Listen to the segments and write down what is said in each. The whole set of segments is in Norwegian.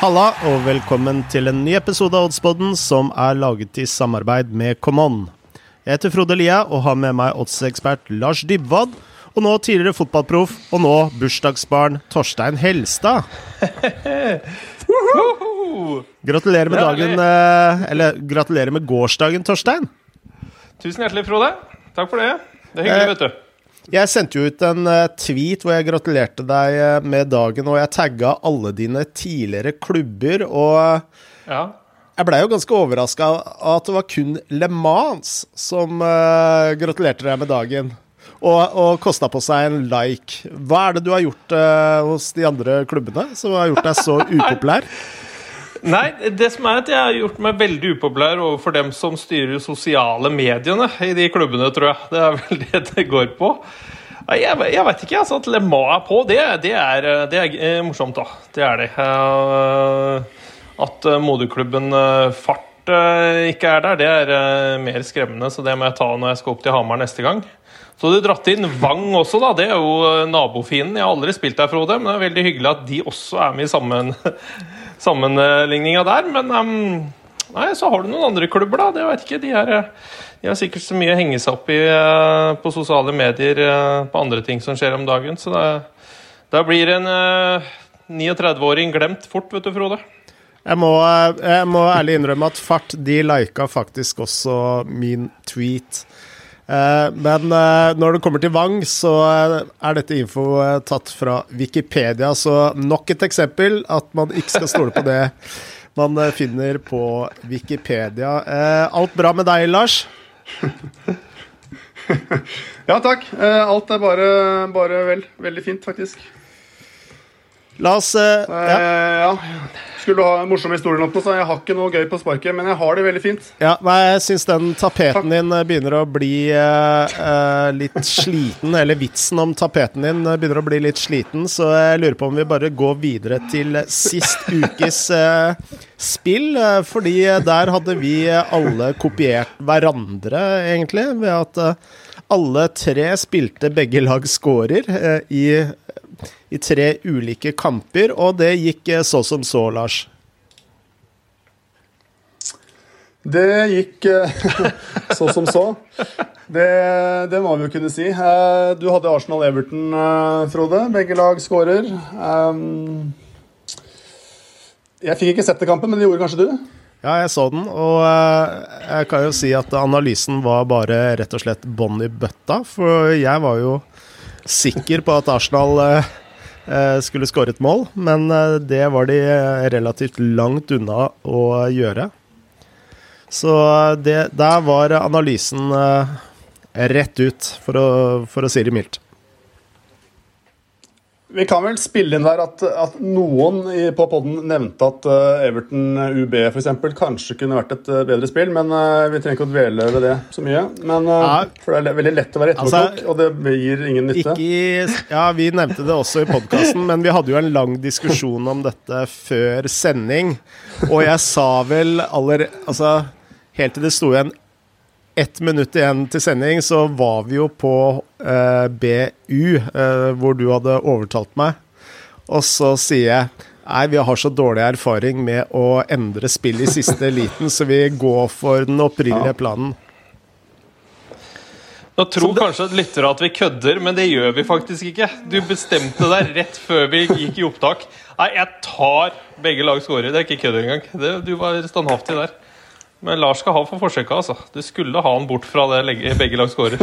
Halla, og velkommen til en ny episode av Oddspodden som er laget i samarbeid med Common. Jeg heter Frode Lia og har med meg oddsekspert Lars Dybwad. Og nå tidligere fotballproff, og nå bursdagsbarn Torstein Helstad. Gratulerer med dagen eh, Eller gratulerer med gårsdagen, Torstein. Tusen hjertelig, Frode. Takk for det. Det er hyggelig, Eh, vet du. Jeg sendte jo ut en eh, tweet hvor jeg gratulerte deg eh, med dagen, og jeg tagga alle dine tidligere klubber, og eh, Ja. jeg blei jo ganske overraska at det var kun Le Mans som uh, gratulerte deg med dagen. Og, og kosta på seg en like. Hva er det du har gjort uh, hos de andre klubbene som har gjort deg så upopulær? Nei, det som er at jeg har gjort meg veldig upopulær overfor dem som styrer sosiale mediene i de klubbene, tror jeg. Det er vel det det går på. Jeg, jeg veit ikke. altså At Le Mans er på, det, det, er, det er eh, morsomt, da. Det er det. Eh, At eh, moderklubben Fart ikke er der, det er mer skremmende. Så det må jeg ta når jeg skal opp til Hamar neste gang. Så du dratt inn Vang også, da. Det er jo nabofienden. Jeg har aldri spilt der, Frode, men det er veldig hyggelig at de også er med i sammen, sammenligninga der. Men um, nei, så har du noen andre klubber, da. Det vet ikke. De, er, eh, de har sikkert så mye å henge seg opp i uh, på sosiale medier uh, på andre ting som skjer om dagen. Så da blir en uh, 39-åring glemt fort, vet du, Frode. Jeg må, eh, jeg må ærlig innrømme at Fart de lika faktisk også min tweet. Eh, Men eh, når det kommer til Vang, så eh, er dette info tatt fra Wikipedia. Så nok et eksempel at man ikke skal stole på det man finner på Wikipedia. Alt bra med deg, Lars? Ja, takk. Alt er bare, bare vel. Veldig fint, faktisk. La oss uh, ja. Eh, Ja. Skulle du ha en morsom historie, noe, så jeg har ikke noe gøy på sparket, men jeg har det veldig fint. Ja, nei, jeg syns den tapeten din eh, begynner å bli eh, litt sliten. Eller vitsen om tapeten din begynner å bli litt sliten, så jeg lurer på om vi bare går videre til sist ukes uh, spill. fordi der hadde vi alle kopiert hverandre, egentlig, ved at alle tre spilte begge lag scorer i, i tre ulike kamper, og det gikk eh, så som så, Lars. Det gikk eh, så som så. Det, det må vi jo kunne si. Eh, Du hadde Arsenal-Everton, Frode. Begge lag skårer. Jeg fikk ikke sett det kampen, men det gjorde kanskje du? Ja, jeg så den, og jeg kan jo si at analysen var bare rett og slett bånn i bøtta. For jeg var jo sikker på at Arsenal eh, eh, skulle skåre et mål, men eh, det var de relativt langt unna å gjøre. Så det, der var analysen rett ut, for å, for å si det mildt. Vi kan vel spille inn der at, at noen i, på podden nevnte at eh, Everton UB for eksempel, kanskje kunne vært et eh, bedre spill, men eh, vi trenger ikke å dvele ved det så mye. Men, Ja. For det er veldig lett å være Altså, etterpåklok, og det gir ingen nytte. Ikke ja, vi nevnte det også i podkasten, men vi hadde jo en lang diskusjon om dette før sending. Og jeg sa vel aller Altså, helt til det sto igjen ett minutt igjen til sending, så var vi jo på eh, BU, eh, hvor du hadde overtalt meg. Og så sier jeg Nei, vi har så dårlig erfaring med å endre spill i siste liten, så vi går for den opprinnelige planen. Nå tror kanskje lyttere at vi kødder, men det gjør vi faktisk ikke. Du bestemte deg rett før vi gikk i opptak. Nei, jeg tar begge lag scorer. Det er ikke kødd engang. Det, du var standhaftig der. Men Lars skal ha for forsøket, altså. Du skulle ha han bort fra det legge- begge lag skårer.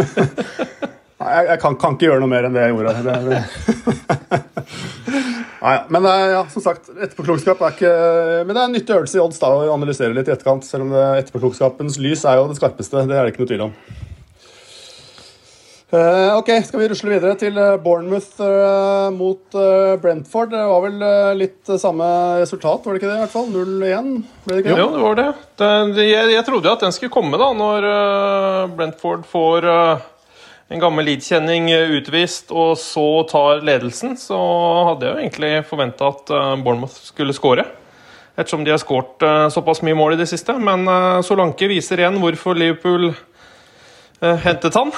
Nei, jeg, jeg kan, kan ikke gjøre noe mer enn det jeg gjorde. Det, det. Nei. Men eh, ja, som sagt, etterpåklokskap er ikke Men det er en nyttig øvelse i odds da, å analysere litt i etterkant. Selv om etterpåklokskapens lys er jo det skarpeste. Det er det ikke noe tvil om. Eh, ok, skal vi rusle videre til eh, Bournemouth eh, mot Brentford. Det var vel litt samme resultat, var det ikke det? i hvert fall? 0-1? Ble det ikke det? Jo, det var det. jeg, jeg trodde jo at den skulle komme da, når Brentford får en gammel Leeds-kjenning eh, utvist og så tar ledelsen. Så hadde jeg jo egentlig forventa at Bournemouth skulle skåre. Ettersom de har skåret såpass mye mål i det siste. Men Solanke viser igjen hvorfor Liverpool hentet han.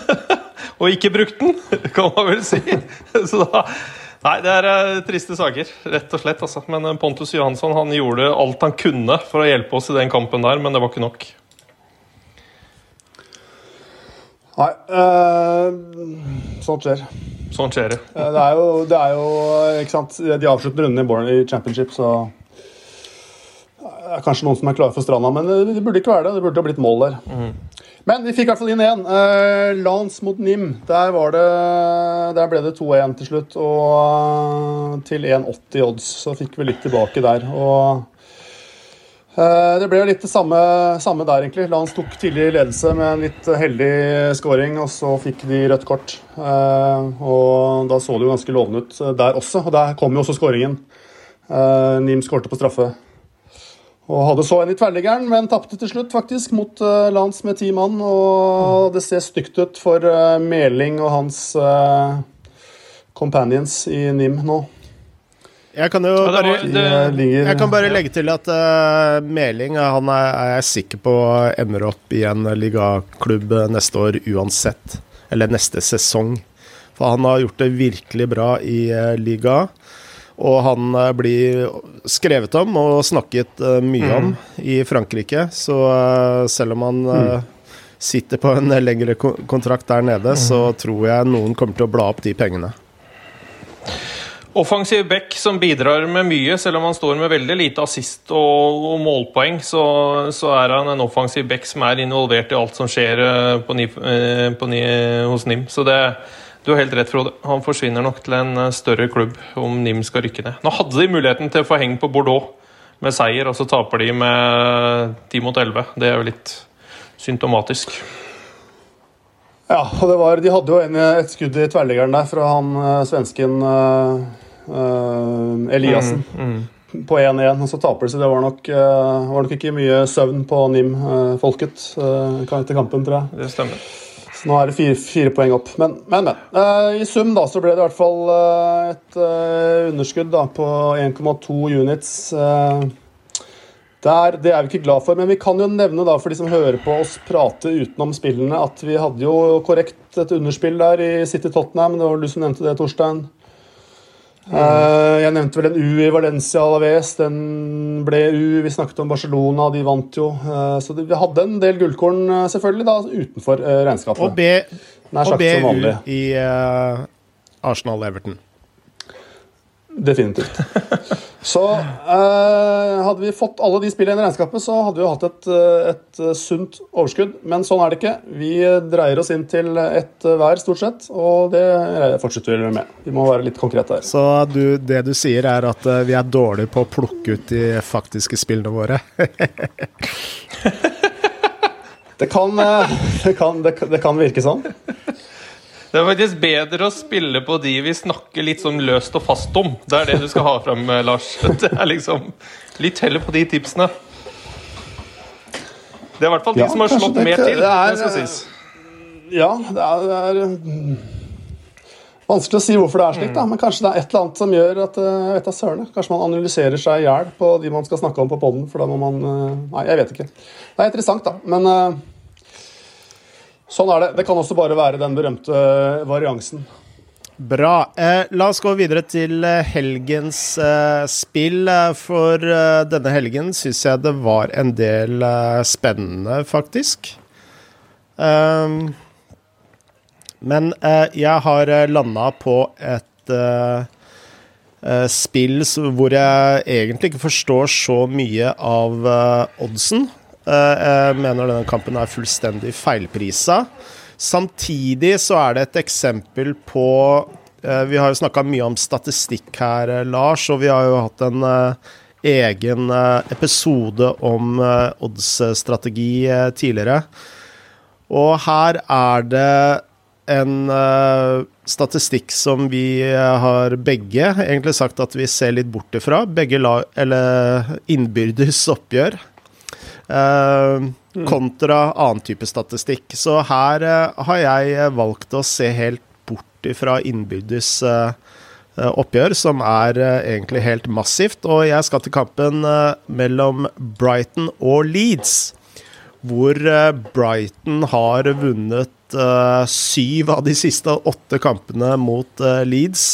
og ikke brukt den, kan man vel si. Så da Nei, det er uh, triste saker, rett og slett. Altså. Men uh, Pontus Johansson han gjorde alt han kunne for å hjelpe oss i den kampen der, men det var ikke nok. Nei, uh, sånt skjer. Sånn skjer det. er jo, det er jo ikke sant, De avslutter runden i Born i Championship, så det er kanskje noen som er klare for stranda, men det burde ikke være det. Det burde ha blitt mål der. Mm. Men vi fikk i hvert fall inn én. Uh, Lans mot Nim. Der, det, der ble det 2-1 til slutt. Og til 1,80 odds så fikk vi litt tilbake der. Og eh, det ble litt det samme, samme, der, egentlig. Lans tok tidlig ledelse med en litt heldig scoring, og så fikk de rødt kort. Eh, og da så det jo ganske lovende ut der også, og der kom jo også scoringen. Eh, Nim skårte på straffe. Og hadde så en i tverrliggeren, men tapte til slutt faktisk mot uh, Lans med ti mann. Og det ser stygt ut for uh, Meling og hans uh, companions i NIM nå. Jeg kan jo bare, jeg kan bare legge til at uh, Meling han er, er, jeg sikker på ender opp i en ligaklubb neste år uansett. Eller neste sesong. For han har gjort det virkelig bra i uh, liga. Og han eh, blir skrevet om og snakket eh, mye om mm. i Frankrike. Så eh, selv om han mm. sitter på en lengre kontrakt der nede, mm. så tror jeg noen kommer til å bla opp de pengene. Offensiv back som bidrar med mye, selv om han står med veldig lite assist og, og målpoeng, så, så, er han en offensiv back som er involvert i alt som skjer på, på, hos NIM. Så det, du har helt rett, Frode. Han forsvinner nok til en eh, større klubb om NIM skal rykke ned. Nå hadde de muligheten til å få heng på Bordeaux med seier, og så taper de med 10 mot 11. Det er jo litt symptomatisk. Ja, og det var, de hadde jo en, et skudd i tverrliggeren der fra han uh, svensken uh, uh, Eliassen. Mm, mm. På 1-1, og så taper de, så det var nok, var nok, ikke mye søvn på NIM-folket etter kampen, tror jeg. Det stemmer. Nå er det fire, fire poeng opp. Men, men. men. Uh, I sum da, så ble det i hvert fall uh, et uh, underskudd da, på 1,2 units. Der, det er vi ikke glad for, men vi kan jo nevne da, for de som hører på oss prate utenom spillene, at vi hadde jo korrekt et underspill der i City Tottenham. Det var du som nevnte det, Torstein. Uh, jeg nevnte vel en U i Valencia Alaves. Den ble U. Vi snakket om Barcelona, de vant jo. Uh, så vi hadde en del gullkorn uh, selvfølgelig da, utenfor regnskapet. Og B, og BU i Arsenal-Everton. Definitivt. Så eh, hadde vi fått alle de spillene i regnskapet, så hadde vi jo hatt et, eh, et, eh, sunt overskudd. Men sånn er det ikke. Vi dreier oss inn til ett hver, stort sett, og det fortsetter vi med. Vi må være litt konkrete her. Så du, det du sier, er at vi er dårlige på å plukke ut de faktiske spillene våre? det, kan, det, kan, det, det kan virke sånn. Det er faktisk bedre å spille på de vi snakker litt sånn løst og fast om. Det er det du skal ha fram, eh, Lars. Det er liksom Litt heller på de tipsene. Det er i hvert fall de ja, som har slått mer til. Det, er, det skal sies. Ja, det er, det er, mm, vanskelig å si hvorfor det er slik, da. Men kanskje det er et eller annet som gjør at eh, jeg vet da søren, Kanskje man analyserer seg i hjel på de man skal snakke om på poden. For da må man eh, Nei, jeg vet ikke. Det er interessant, da. Men Sånn er det. Det kan også bare være den berømte eh, variansen. Bra. Eh, la oss gå videre til eh, helgens eh, spill. Eh, for eh, denne helgen syns jeg det var en del spennende, faktisk. Um, men jeg har landa på et spill hvor jeg egentlig ikke forstår så mye av oddsen. Eh, jeg mener denne kampen er fullstendig feilprisa. Samtidig så er det et eksempel på eh, Vi har jo snakka mye om statistikk her, eh, Lars, og vi har jo hatt en egen episode om odds-strategi tidligere. Og her er det en statistikk som vi har begge egentlig sagt at vi ser litt bort ifra. Begge lag, eller innbyrdes oppgjør. Uh, kontra annen type statistikk. Så her uh, har jeg valgt å se helt bort fra innbyrdes oppgjør, som er egentlig helt massivt. Og jeg skal til kampen mellom Brighton og Leeds, hvor Brighton har vunnet syv av de siste åtte kampene mot Leeds.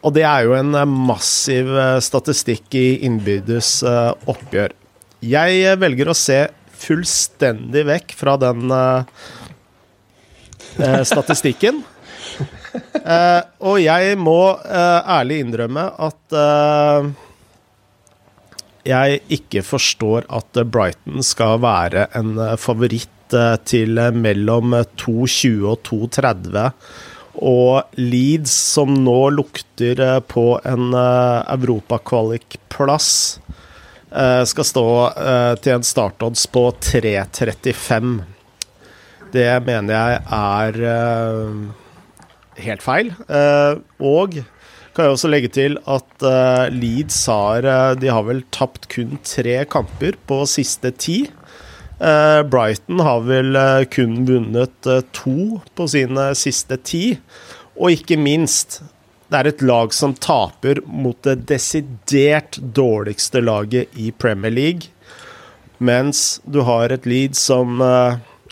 Og det er jo en massiv statistikk i innbyrdes oppgjør. Jeg velger å se fullstendig vekk fra den statistikken. Uh, og jeg må uh, ærlig innrømme at uh, jeg ikke forstår at Brighton skal være en favoritt til mellom 2,20 og 2,30. Og Leeds, som nå lukter på en europakvalikplass, skal stå til en startodds på 3,35. Det mener jeg er helt feil. Eh, og kan jeg også legge til at Leeds har De har vel tapt kun tre kamper på siste ti. Brighton har vel kun vunnet to på sine siste ti. Og ikke minst, det er et lag som taper mot det desidert dårligste laget i Premier League. Mens du har et Leeds som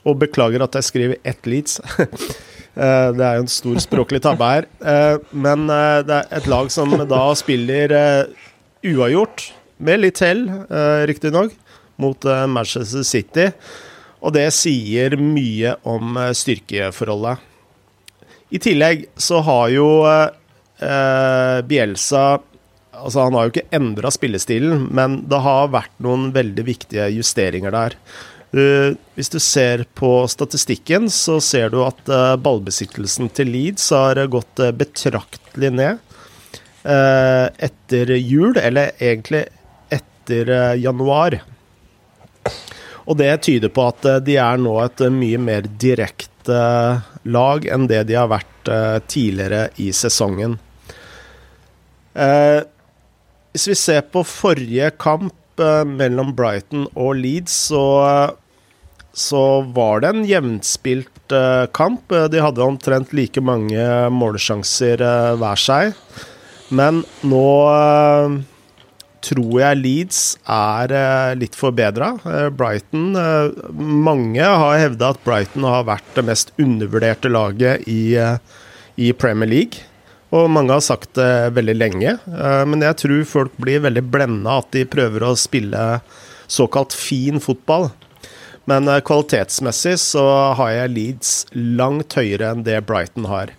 Og beklager at jeg skriver ett Leeds. Eh, det er jo en stor språklig tabbe her. Eh, men eh, det er et lag som da spiller uavgjort, med litt hell, riktignok, mot Manchester City. Og det sier mye om styrkeforholdet. I tillegg så har jo Bielsa Altså, han har jo ikke endra spillestilen, men det har vært noen veldig viktige justeringer der. Uh, hvis du ser på statistikken, så ser du at uh, ballbesittelsen til Leeds har gått betraktelig ned etter jul, eller egentlig etter januar. Og det tyder på at de er nå et mye mer direkte lag enn det de har vært tidligere i sesongen. Hvis vi ser på forrige kamp mellom Brighton og Leeds, så så var det en jevnspilt eh, kamp. Eh, de hadde omtrent like mange målsjanser uh, hver seg. Men nå uh, tror jeg Leeds er litt forbedra. Brighton Mange har hevda at Brighton har vært det mest undervurderte laget i, i Premier League. Og mange har sagt det veldig lenge. Men jeg tror folk blir veldig blenda at de prøver å spille såkalt fin fotball. Men eh, kvalitetsmessig så har jeg Leeds langt høyere enn det Brighton har.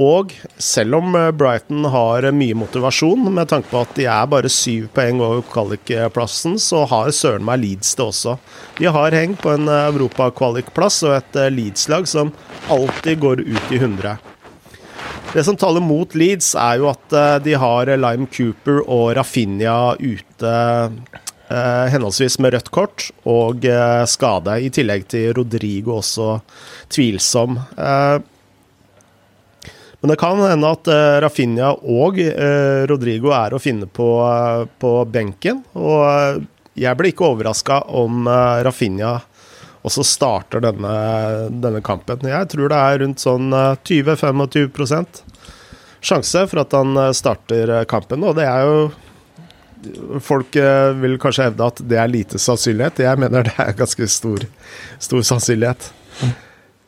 Og selv om eh, Brighton har mye motivasjon, med tanke på at de er bare syv poeng over kvalikplassen, så har søren meg Leeds det også. De har hengt på en eh, europakvalikplass og et Leeds-lag som alltid går ut i 100. Det som taler mot Leeds, er jo at de har Lime Cooper og Rafinha ute Eh, henholdsvis med rødt kort og eh, skade, i tillegg til Rodrigo også tvilsom. Eh, men det kan hende at Rafinha og Rodrigo er å finne på, på benken. Og jeg ble ikke overraska om uh, Rafinha også starter denne, denne, kampen. Jeg tror det er rundt sånn 20-25 sjanse for at han starter kampen, og det er jo Folk eh, vil kanskje hevde at det er lite sannsynlighet. Jeg mener det er ganske stor, stor sannsynlighet.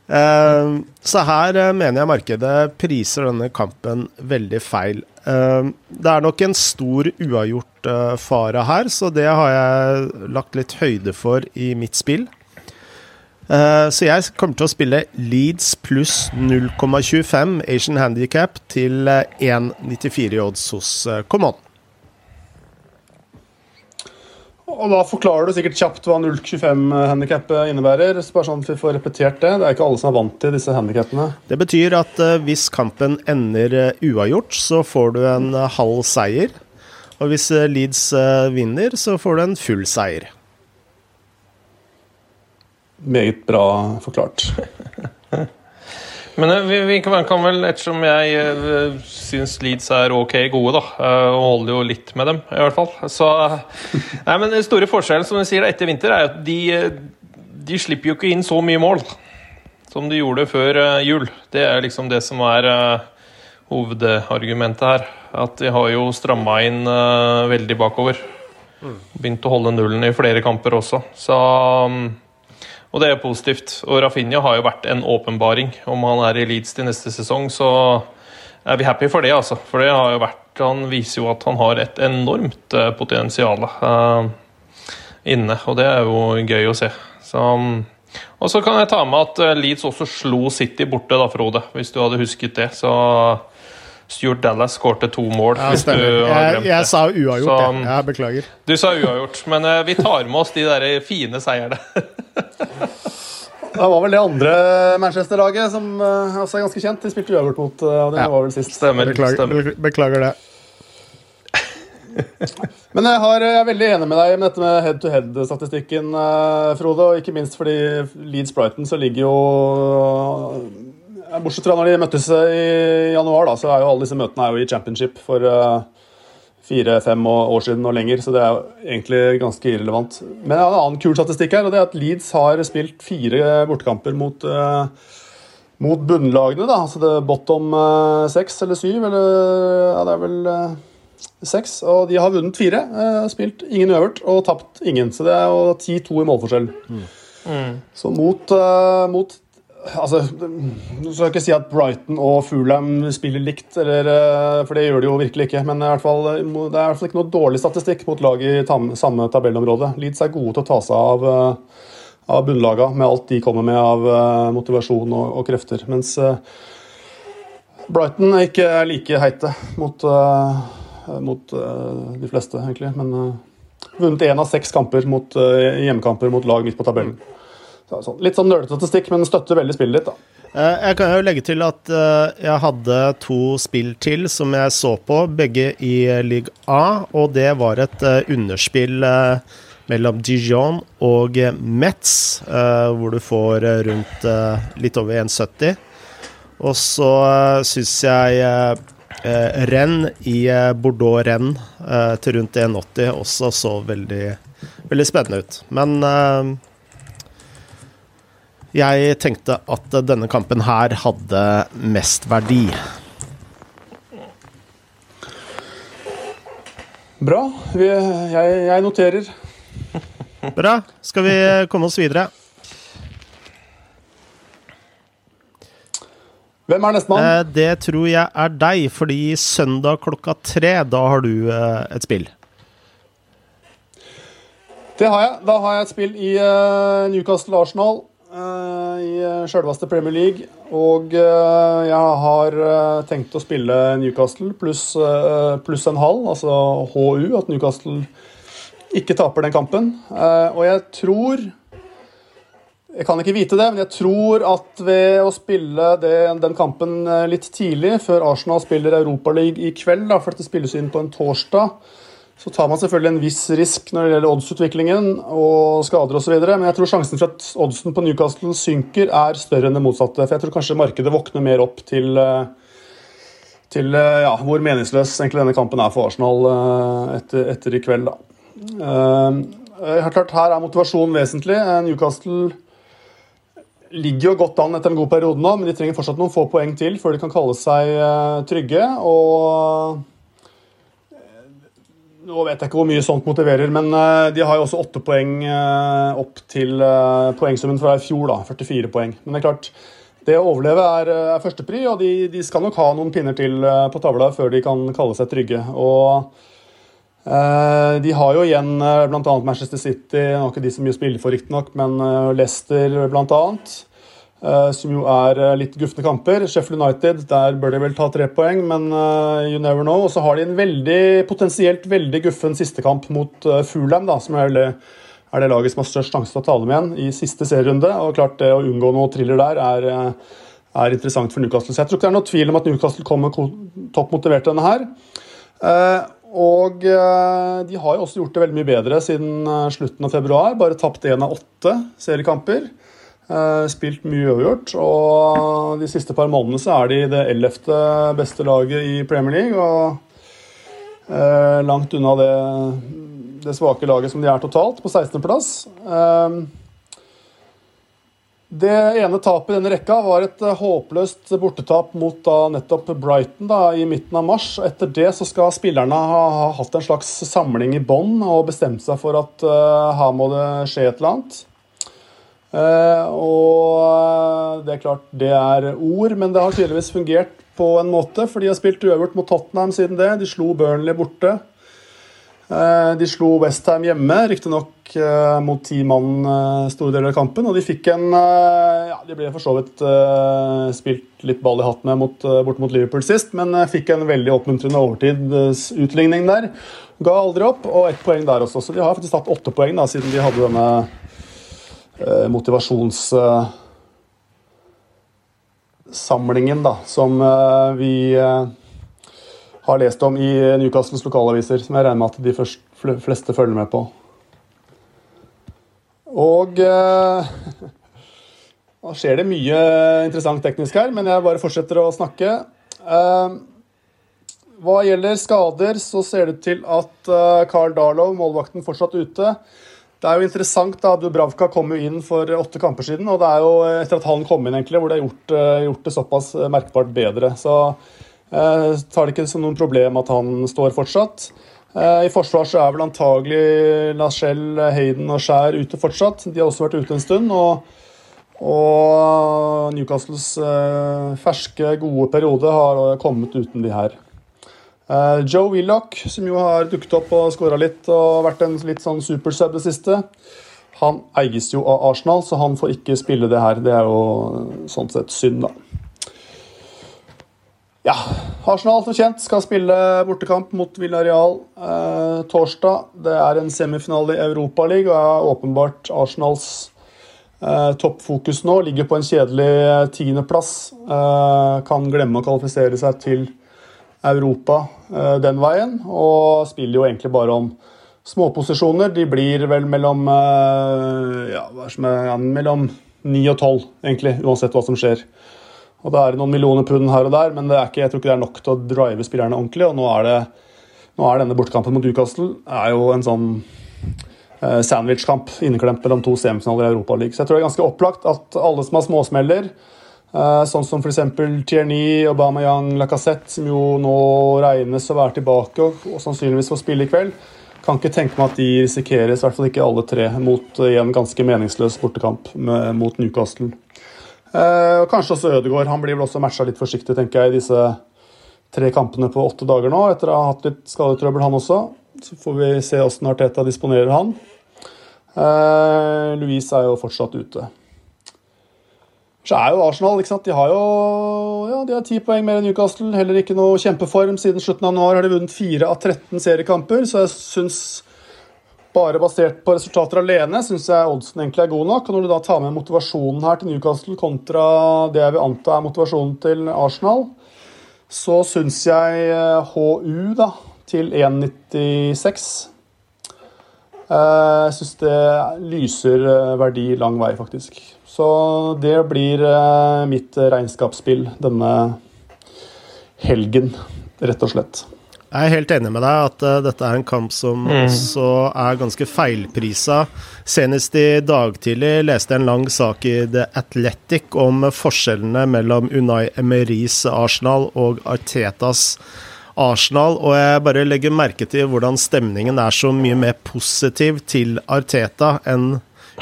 Så her mener jeg markedet priser denne kampen veldig feil. Det er nok en stor uavgjort fare her, så det har jeg lagt litt høyde for i mitt spill. Så jeg kommer til å spille Leeds pluss 0,25 Asian Handicap til 1,94 i odds hos Common. Og da forklarer du sikkert kjapt hva 0,25-handikappet innebærer. Så bare sånn at vi får repetert Det Det er ikke alle som er vant til disse handikappene. Det betyr at hvis kampen ender uavgjort, så får du en halv seier. Og hvis Leeds vinner, så får du en full seier. Meget bra forklart. Men eh, vi, vi kan, kan, vel, ettersom jeg uh, syns Leeds er ok gode, da, uh, og holder jo litt med dem, i hvert fall Så Nei, men den store forskjellen som du sier etter vinter, er at de, de slipper jo ikke inn så mye mål som de gjorde før jul. Det er liksom det som er hovedargumentet her. At de har jo stramma inn veldig bakover. Mm. Begynt å holde nullen i flere kamper også. Så um, og det er positivt. Og Rafinha har jo vært en åpenbaring. Om han er i Leeds til neste sesong, så er vi happy for det, altså. For det har jo vært han viser jo at han har et enormt uh, potensial uh, inne, og det er jo gøy å se. Så, um, og så kan jeg ta med at Leeds også slo City borte, da, Frode, hvis du hadde husket det. Så Stuart Dallas skårte to mål. Ja, jeg, jeg sa uavgjort, så, jeg. jeg. Beklager. Du sa uavgjort, men uh, vi tar med oss de der fine seierne. det var vel det andre Manchester-laget som uh, også er ganske kjent. De spilte uavgjort mot uh, det ja. var vel sist. Stemmer. Beklager, stemmer. beklager det. Men jeg, har, jeg, er veldig enig med deg med dette med head-to-head-statistikken, Frode. Og ikke minst fordi Leeds Brighton så ligger jo Bortsett fra når de møttes eh, i januar, da, så er jo alle disse møtene er jo i championship for uh, fire-fem år siden og lenger, så det er jo egentlig ganske irrelevant. Men jeg har en annen kul statistikk her, og det er at Leeds har spilt fire bortekamper mot, uh, mot bunnlagene. da, altså det er bottom seks uh, eller syv, eller ja, det er vel seks. Og de har vunnet fire, spilt ingen øvert og tapt ingen. Så det er jo 10-2 i målforskjell. Mm. Mm. Så mot, mot Altså, Du skal ikke si at Brighton og Fulham spiller likt, eller, eh, for det gjør de jo virkelig ikke. Men fall, det er i hvert fall ikke noe dårlig statistikk mot lag i samme tabellområde. Leeds er gode til å ta seg av, eh, av bunnlaga med alt de kommer med av eh, motivasjon og, og krefter. Mens Brighton er ikke like heite mot, mot de fleste, egentlig. Men vunnet én av seks kamper mot, hjemmekamper mot lag midt på tabellen. Sånn. Litt sånn nølete statistikk, men støtter veldig spillet ditt. da. Eh, jeg kan jo legge til at eh, jeg hadde to spill til som jeg så på, begge i league A. Og det var et eh, underspill mellom Dijon og Metz, hvor du får rundt litt over 1,70. Og så syns jeg renn i Bordeaux-renn til rundt 1,80 også så veldig, veldig spennende ut. Men jeg tenkte at denne kampen her hadde mest verdi. Bra. Vi, jeg, jeg, noterer. Bra. Skal vi komme oss videre? Hvem er nestemann? Eh, det tror jeg er deg, fordi søndag klokka tre, da har du eh, et spill. Det har jeg. Da har jeg et spill i uh, Newcastle Arsenal. Eh, i eh, sjølveste Premier League. Og eh, jeg har tenkt å spille Newcastle pluss plus en halv, altså HU, at Newcastle ikke taper den kampen. Og jeg tror Jeg kan ikke vite det, men jeg tror at ved å spille det, den kampen litt tidlig, før Arsenal spiller Europaliga i kveld, da, for dette spilles inn på en torsdag så tar man selvfølgelig en viss risk når det gjelder oddsutviklingen og skader osv. Men jeg tror sjansen for at oddsen på Newcastle synker, er større enn det motsatte. For jeg tror kanskje markedet våkner mer opp til, eh, til eh, ja, hvor meningsløs egentlig denne kampen er for Arsenal eh, etter, etter i kveld. Da. Klart, her er motivasjonen vesentlig. Newcastle ligger jo godt an etter en god periode nå, men de trenger fortsatt noen få poeng til før de kan kalle seg trygge. og nå vet jeg ikke hvor mye sånt motiverer, men uh, de har jo også åtte poeng uh, opp til uh, poengsummen fra i fjor, da, 44 poeng. Men det er klart, det å overleve er, er førstepri, og de, de, skal nok ha noen pinner til på tavla før de kan kalle seg trygge. Og de har jo igjen bl.a. Manchester City, nå er ikke de så mye å spille for, riktignok, men Leicester bl.a. Uh, som jo er uh, litt gufne kamper. Sheffield United, der bør de vel ta tre poeng, men uh, you never know. Og så har de en veldig, potensielt veldig guffen siste kamp mot Fulham, da, som er det, laget som har størst sjanse til å tale med igjen i siste serierunde. Og klart det å unngå noe thriller der er, er, interessant for Newcastle. Så jeg tror ikke det er noe tvil om at Newcastle kommer topp motivert denne her. Og de har jo også gjort det veldig mye bedre siden slutten av februar. Bare tapt én av åtte seriekamper. Eh, spilt mye uavgjort. Og de siste par månedene så er de det ellevte beste laget i Premier League. Og eh, langt unna det, det, svake laget som de er totalt, på 16.-plass. Eh, det ene tapet i denne rekka var et håpløst bortetap mot da, nettopp Brighton da, i midten av mars. Etter det så skal spillerne ha, ha hatt en slags samling i bånn og bestemt seg for at uh, her må det skje et eller annet. Uh, og det er klart det er ord, men det har tydeligvis fungert på en måte, for de har spilt uøvert mot Tottenham siden det. De slo Burnley borte. Eh, de slo Westham hjemme, riktignok eh, mot ti mann store deler av kampen. Og de fikk en ja, De ble for så vidt spilt litt ball i hatt med mot, bort mot Liverpool sist, men fikk en veldig oppmuntrende overtidsutligning der. Ga aldri opp, og ett poeng der også. Så de har faktisk tatt åtte poeng da, siden de hadde denne motivasjons samlingen da, som uh, vi uh, har lest om i Newcastles lokalaviser, som jeg regner med at de først, fleste følger med på. Og eh, Da skjer det mye interessant teknisk her, men jeg bare fortsetter å snakke. hva gjelder skader, så ser det til at Carl Darlow, målvakten, fortsatt ute. Det er jo interessant da, Dubravka kom jo inn for åtte kamper siden. og det er jo etter at han kom inn, egentlig, hvor det har gjort, eh, gjort det såpass eh, merkbart bedre. Så eh, tar det ikke som noen problem at han står fortsatt. Eh, I forsvar så er vel antagelig Lachelle, Hayden og Skjær ute fortsatt. De har også vært ute en stund. og, og Newcastles eh, ferske, gode periode har kommet uten de her. Uh, Joe Willoch, som jo har dukket opp og skåra litt og vært en litt sånn supersub det siste, han eies jo av Arsenal, så han får ikke spille det her. Det er jo sånn sett synd, da. Ja, Arsenal som kjent skal spille bortekamp mot Villarreal eh, torsdag. Det er en semifinale i Europaligaen og er åpenbart Arsenals eh, toppfokus nå. Ligger på en kjedelig tiendeplass. kan glemme å kvalifisere seg til Europa eh, den veien, og spiller jo egentlig bare om småposisjoner. De blir vel mellom eh, ja, hva er som er, mellom 9 og 12, egentlig, uansett hva som skjer. Og Det er noen millioner pund her og der, men det er ikke, jeg tror ikke det er nok til å drive spillerne ordentlig. og Nå er, det, nå er denne bortekampen mot Newcastle er jo en sånn eh, sandwichkamp inneklemt mellom to semifinaler i Europaligaen. Så jeg tror det er ganske opplagt at alle som har småsmeller, sånn som f.eks. Tierney, Aubameyang, Lacassette, som jo nå regnes å være tilbake og, sannsynligvis får spille i kveld. Kan ikke tenke meg at de risikeres, i hvert fall ikke alle tre, mot i en ganske meningsløs bortekamp mot Newcastle. Eh, og kanskje også Ødegaard. Han blir vel også matcha litt forsiktig, tenker jeg, i disse tre kampene på åtte dager nå, etter å ha hatt litt skadetrøbbel, han også. Så får vi se åssen Arteta disponerer han. Eh, Louise er jo fortsatt ute så er jo Arsenal ikke sant? De har jo ja, de har ti poeng mer enn Newcastle. Heller ikke noe kjempeform. Siden slutten av januar har de vunnet fire av 13 seriekamper. Så jeg syns, bare basert på resultater alene, syns jeg oddsen egentlig er god nok. Og når du da tar med motivasjonen her til Newcastle kontra det jeg vil anta er motivasjonen til Arsenal, så syns jeg HU eh, da, til 1,96 eh, jeg syns det lyser eh, verdi lang vei, faktisk. Så det blir eh, mitt regnskapsspill denne helgen, rett og slett. Jeg er helt enig med deg at uh, dette er en kamp som mm. også er ganske feilprisa. Senest i dag tidlig leste jeg en lang sak i The Athletic om forskjellene mellom Unai Emeris Arsenal og Artetas Arsenal, og jeg bare legger merke til hvordan stemningen er så mye mer positiv til Arteta enn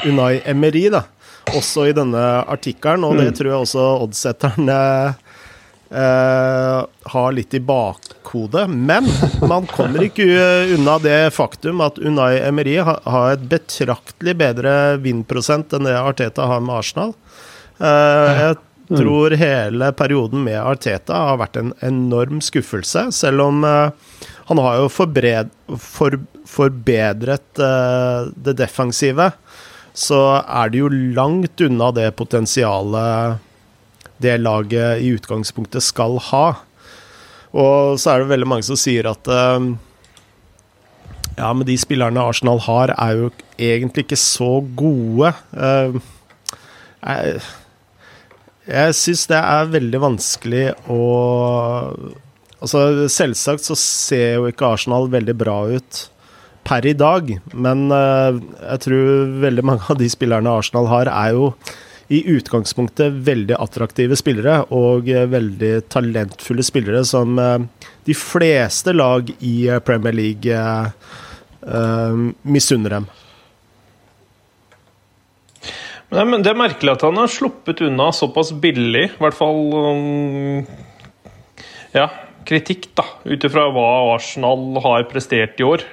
Unai Emery, da også i denne artikkelen, og det mm. tror jeg også oddsetterne eh, har litt i bakhodet. Men man kommer ikke unna det faktum at Unai Emery har et betraktelig bedre vinn-prosent enn det Arteta har med Arsenal. Eh, jeg mm. tror hele perioden med Arteta har vært en enorm skuffelse, selv om eh, han har jo forbred, for, forbedret uh, det defensive så er det jo langt unna det potensialet det laget i utgangspunktet skal ha. Og så er det veldig mange som sier at uh, ja, men de spillerne Arsenal har, er jo egentlig ikke så gode. Uh, jeg jeg syns det er veldig vanskelig å Altså, selvsagt så ser jo ikke Arsenal veldig bra ut per i dag. Men uh, jeg tror veldig mange av de spillerne Arsenal har, er jo i utgangspunktet veldig attraktive spillere og uh, veldig talentfulle spillere som uh, de fleste lag i Premier League misunner dem. Men det er merkelig at han har sluppet unna såpass billig, i hvert fall um, ja, kritikk, da, ut ifra hva Arsenal har prestert i år,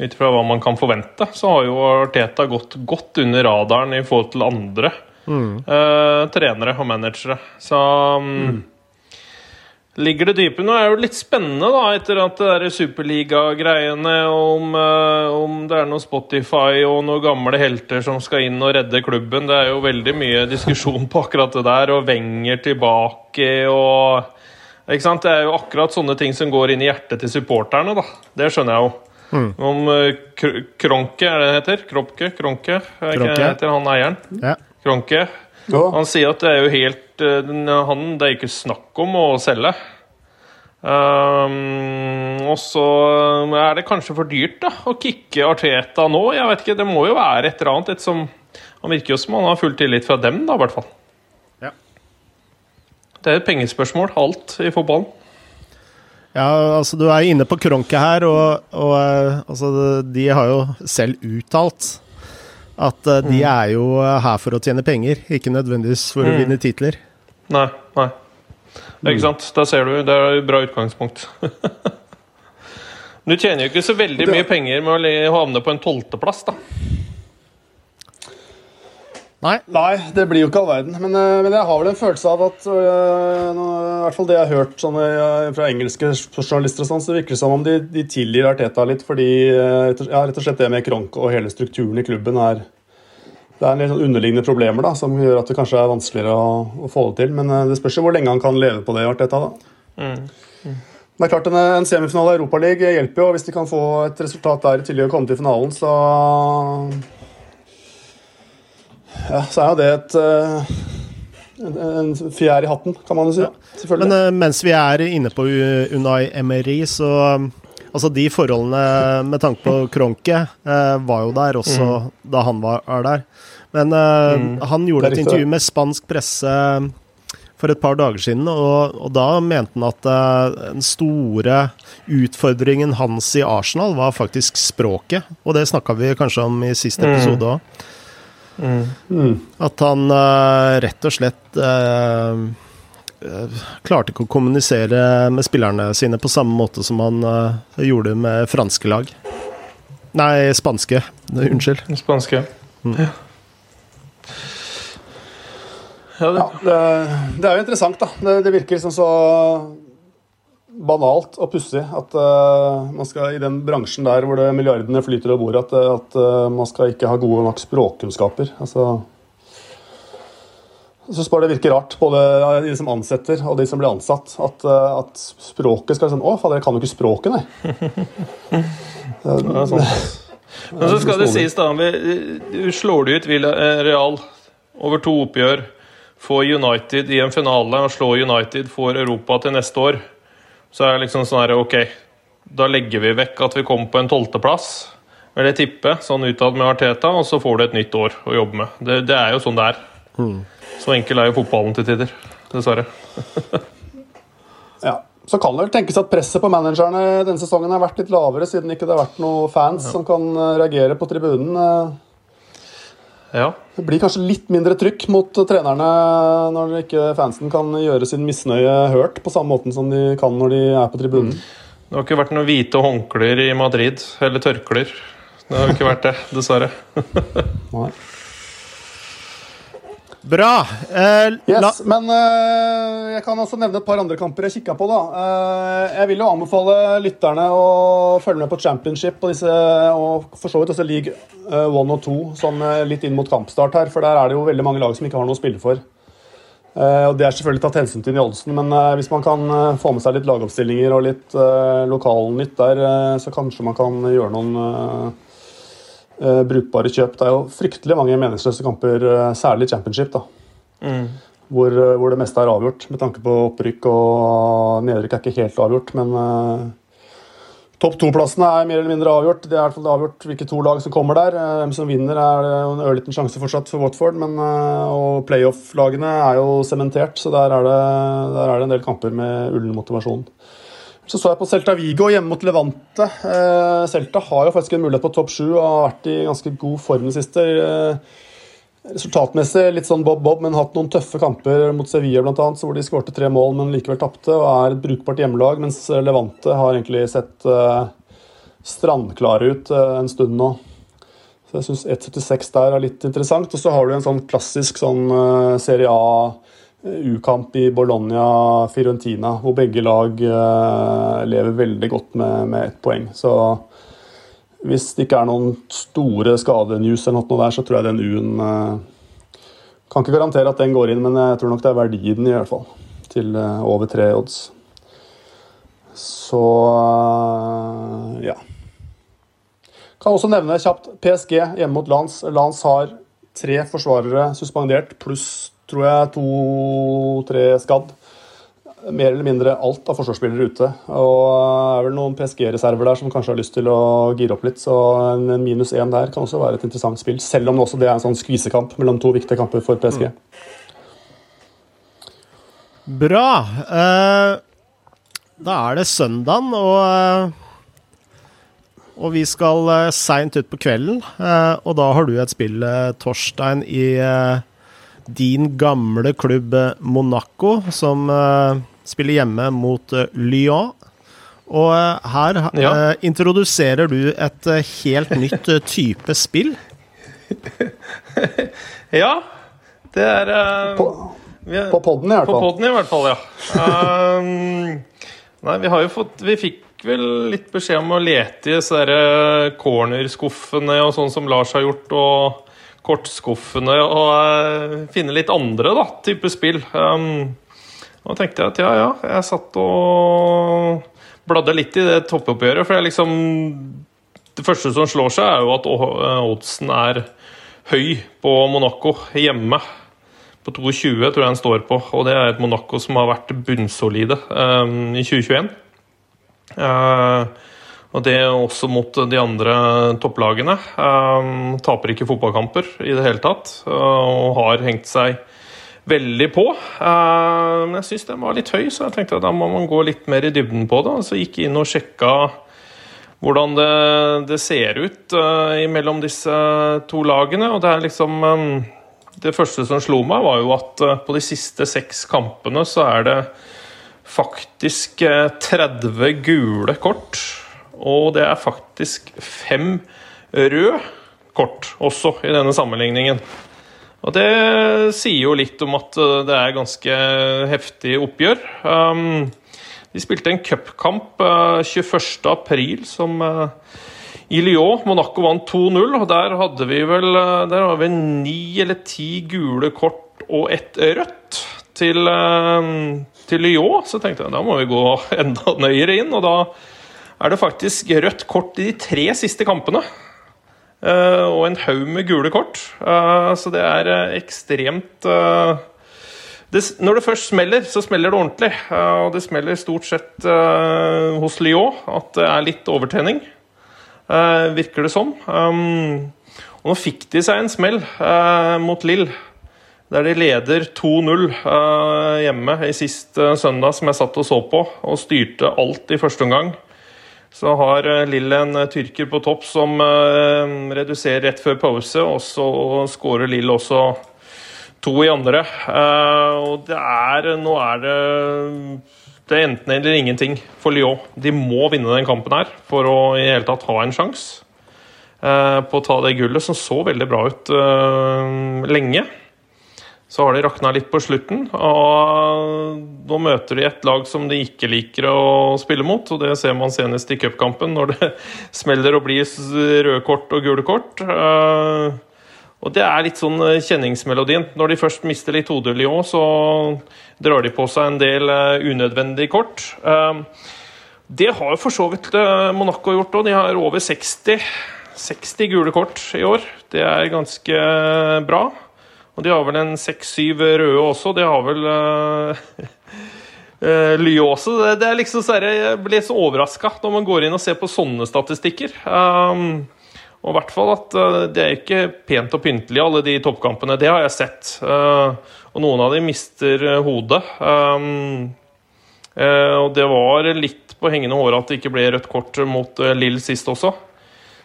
ut ifra hva man kan forvente, så har jo Arteta gått godt under radaren i forhold til andre mm. uh, trenere og managere. Så um, mm. ligger det dype nå. er det jo litt spennende, da, etter at det der superliga-greiene om, uh, om det er noe Spotify og noen gamle helter som skal inn og redde klubben. Det er jo veldig mye diskusjon på akkurat det der, og Wenger tilbake og ikke sant? Det er jo akkurat sånne ting som går inn i hjertet til supporterne, da. Det skjønner jeg jo. Mm. Om uh, Kronke, er det det heter? Kropke? Kronke? Er ikke det heter han eieren? Ja. Kronke. Ja. Han sier at det er jo helt uh, han, Det er ikke snakk om å selge. Um, og så er det kanskje for dyrt da å kicke Arteta nå. Jeg vet ikke, Det må jo være et eller annet. Et som, han virker jo som han har full tillit fra dem, da, i hvert fall. Ja. Det er et pengespørsmål, alt i fotballen. Ja, altså du er inne på Kronke her, og, og eh, altså, de har jo selv uttalt at uh, de mm. er jo her for å tjene penger, ikke nødvendigvis for mm. å vinne titler. Nei, nei. Ikke mm. sant. Da ser du. Det er et bra utgangspunkt. du tjener jo ikke så veldig mye penger med å havne på en tolvteplass, da. Nei. Nei, det blir jo ikke all verden. Men, eh, men, jeg har vel en følelse av at øh, I hvert fall det jeg har hørt sånne, fra engelske journalister, og sånn, så virker det som om de, de tilgir Arteta litt fordi ja, rett og slett det med Kronk og hele strukturen i klubben er det er en litt sånn underliggende problemer da, som gjør at det kanskje er vanskeligere å, å få det til. Men det spørs jo hvor lenge han kan leve på det. Arteta, da. Mm. Mm. Det er klart En, en semifinale i Europaligaen hjelper jo. Hvis de kan få et resultat der i tillegg å komme til finalen, så ja, så er jo det et uh, en fjær i hatten, kan man jo si. Ja. Men uh, mens vi er inne på Unai Emery, så um, Altså, de forholdene med tanke på Kronke uh, var jo der også mm. da han var der. Men mm. han gjorde et intervju med spansk presse for et par dager siden, og, og da mente han at den store utfordringen hans i Arsenal var faktisk språket. Og det snakka vi kanskje om i siste mm. episode òg. Mm. At han uh, rett og slett uh, klarte ikke å kommunisere med spillerne sine på samme måte som han uh, gjorde med franske lag. Nei, spanske. Unnskyld. Spanske. Mm. Ja. Ja, det, det, er jo interessant, da. Det, det virker liksom så banalt og pussig at uh, man skal i den bransjen der hvor det milliardene flyter over bordet, at, at uh, man skal ikke ha gode nok språkkunnskaper. Altså, jeg syns bare det virker rart, både de som ansetter og de som blir ansatt, at, uh, at språket skal sånn Å, fader, jeg kan jo ikke språket, nei. Men så skal det sies, da Du slår du ut Real over to oppgjør, får United i en finale og slår United for Europa til neste år. Så er det liksom sånn her Ok, da legger vi vekk at vi kommer på en tolvteplass. Vil jeg tippe, sånn utad med Arteta, og så får du et nytt år å jobbe med. Det, det er jo sånn det er. Mm. Så enkel er jo fotballen til tider. Dessverre. ja. Så kan det vel tenkes at presset på managerne denne sesongen har vært litt lavere, siden ikke det har vært noen fans ja. som kan eh, reagere på tribunen. Ja. Det blir kanskje litt mindre trykk mot trenerne når ikke fansen kan gjøre sin misnøye hørt på samme måten som de kan når de er på tribunen. Mm. Det har ikke vært noen hvite håndklær i Madrid, eller tørklær. Det har ikke vært det, dessverre. Nei. Bra. Eh, yes, men eh, jeg kan også nevne et par andre kamper jeg kikka på. da. Eh, jeg vil jo anbefale lytterne å følge med på championship og, disse, og for så vidt også league 1 eh, og 2 sånn eh, litt inn mot kampstart her, for der er det jo veldig mange lag som ikke har noe å spille for. Eh, og Det er selvfølgelig tatt hensyn til i oddsen, men hvis man kan få med seg litt lagoppstillinger og litt lokalnytt der, så kanskje man kan gjøre noen brukbare kjøp. Det er jo fryktelig mange meningsløse kamper, eh, særlig championship, da. Mm. Hvor, eh, hvor, det meste er avgjort, med tanke på opprykk og nedrykk er ikke helt avgjort. Men uh, topp to-plassene er mer eller mindre avgjort. Det er i hvert fall avgjort hvilke to lag som kommer der. Hvem som vinner, er det en ørliten sjanse fortsatt for Watford. Men, uh, og playoff-lagene er jo sementert, så der er, det, der er, det, en del kamper med ullen motivasjon. Så så jeg på Celta Vigo hjemme mot Levante. Eh, Celta har jo faktisk en mulighet på topp sju og har vært i ganske god form det siste. Eh, Resultatmessig litt sånn bob-bob, men hatt noen tøffe kamper mot Sevilla annet, hvor de skårte tre mål, men likevel tapte, og er et brukbart hjemmelag. Mens Levante har egentlig sett eh, strandklare ut uh, en stund nå. Så jeg syns 1,76 der er litt interessant. Og så har du en sånn klassisk sånn uh, Serie A U-kamp i Bologna-Fiorentina, hvor begge lag lever veldig godt med, med ett poeng. Så hvis det ikke er noen store skadenews eller noe der, så tror jeg den U-en uh, Kan ikke garantere at den går inn, men jeg tror nok det er verdi i hvert fall. Til over tre odds. Så ja. Kan også nevne kjapt PSG hjemme mot Lans. Lans har tre forsvarere suspendert, pluss tror jeg to-tre skadd mer eller mindre alt av forsvarsspillere ute. Og det er vel noen PSG-reserver der som kanskje har lyst til å gire opp litt. Så en minus én der kan også være et interessant spill, selv om det også er en sånn skvisekamp mellom to viktige kamper for PSG. Bra. Uh, da er det søndagen, og, uh, og vi skal seint ut på kvelden. Og da har du et spill, Torstein, i din gamle klubb Monaco, som spiller hjemme mot uh, Lyon. Og uh, her ja. uh, introduserer du et helt nytt type spill. ja. Det er På, på podden, i hvert fall. På podden, i hvert fall, ja. um, nei, vi har jo fått Vi fikk vel litt beskjed om å lete i disse cornerskuffene og sånn som Lars har gjort, og kortskuffene, og finne litt andre da, type spill. Um, og tenkte jeg at ja, ja. Jeg satt og bladde litt i det toppoppgjøret. For jeg liksom Det første som slår seg, er jo at oddsen er høy på Monaco hjemme. På 22 tror jeg den står på, og det er et Monaco som har vært bunnsolide um, i 2021. Uh, eh, og det også mot de andre topplagene. Um, taper ikke fotballkamper i det hele tatt, uh, og har hengt seg veldig på. Uh, men jeg syns den var litt høy, så jeg tenkte at da må man gå litt mer i dybden på det. Så gikk jeg inn og sjekka hvordan det, det ser ut uh, mellom disse to lagene. Og det er liksom um, Det første som slo meg, var jo at uh, på de siste seks kampene så er det faktisk 30 gule kort. Og det er faktisk fem røde kort også i denne sammenligningen. Og Det sier jo litt om at eh, det er ganske heftig oppgjør. Um, de spilte en cupkamp uh, 21.4 som uh, i Lyon. Monaco vant 2-0, og der hadde vi vel der hadde vi ni eller ti gule kort og ett rødt til, til Lyon. Så tenkte jeg da må vi gå enda nøyere inn, og da er det faktisk rødt kort i de tre siste kampene. Uh, og en haug med gule kort. Uh, så det er uh, ekstremt det, Når det først smeller, så smeller det ordentlig. og det smeller stort sett hos Lyon at det er litt overtenning, virker det som. Og nå fikk de seg en smell mot Lill, der de leder 2-0 hjemme i sist søndag, som jeg satt og så på, og styrte alt i første omgang. Så har eh, Lill en eh, tyrker på topp som eh, reduserer rett før pause, og så skårer Lill også to i andre. Og det er Nå er det det er enten eller ingenting for Lyon. De må vinne den kampen her for å i hele tatt ha en sjanse på å ta det gullet, som så veldig bra ut lenge. Så har de rakna litt på slutten, og nå møter de et lag som de ikke liker å spille mot. og Det ser man senest i cupkampen, når det smeller og blir røde kort og gule kort. Eh, og Det er litt sånn eh, kjenningsmelodien. Når de først mister litt hodet så drar de på seg en del eh, unødvendige kort. Det har for så vidt Monaco gjort òg. De har over 60, 60 gule kort i år. Det er ganske bra. Og de har vel en seks-syv røde også. De har vel uh, også. Det, det, er liksom så Jeg blir så overraska når man går inn og ser på sånne statistikker. Um, og i hvert fall at uh, det er ikke pent og pyntelig, alle de toppkampene. Det har jeg sett. Uh, og noen av de mister hodet. Um, og det var litt på hengende håret at det ikke ble rødt kort mot Lill sist også.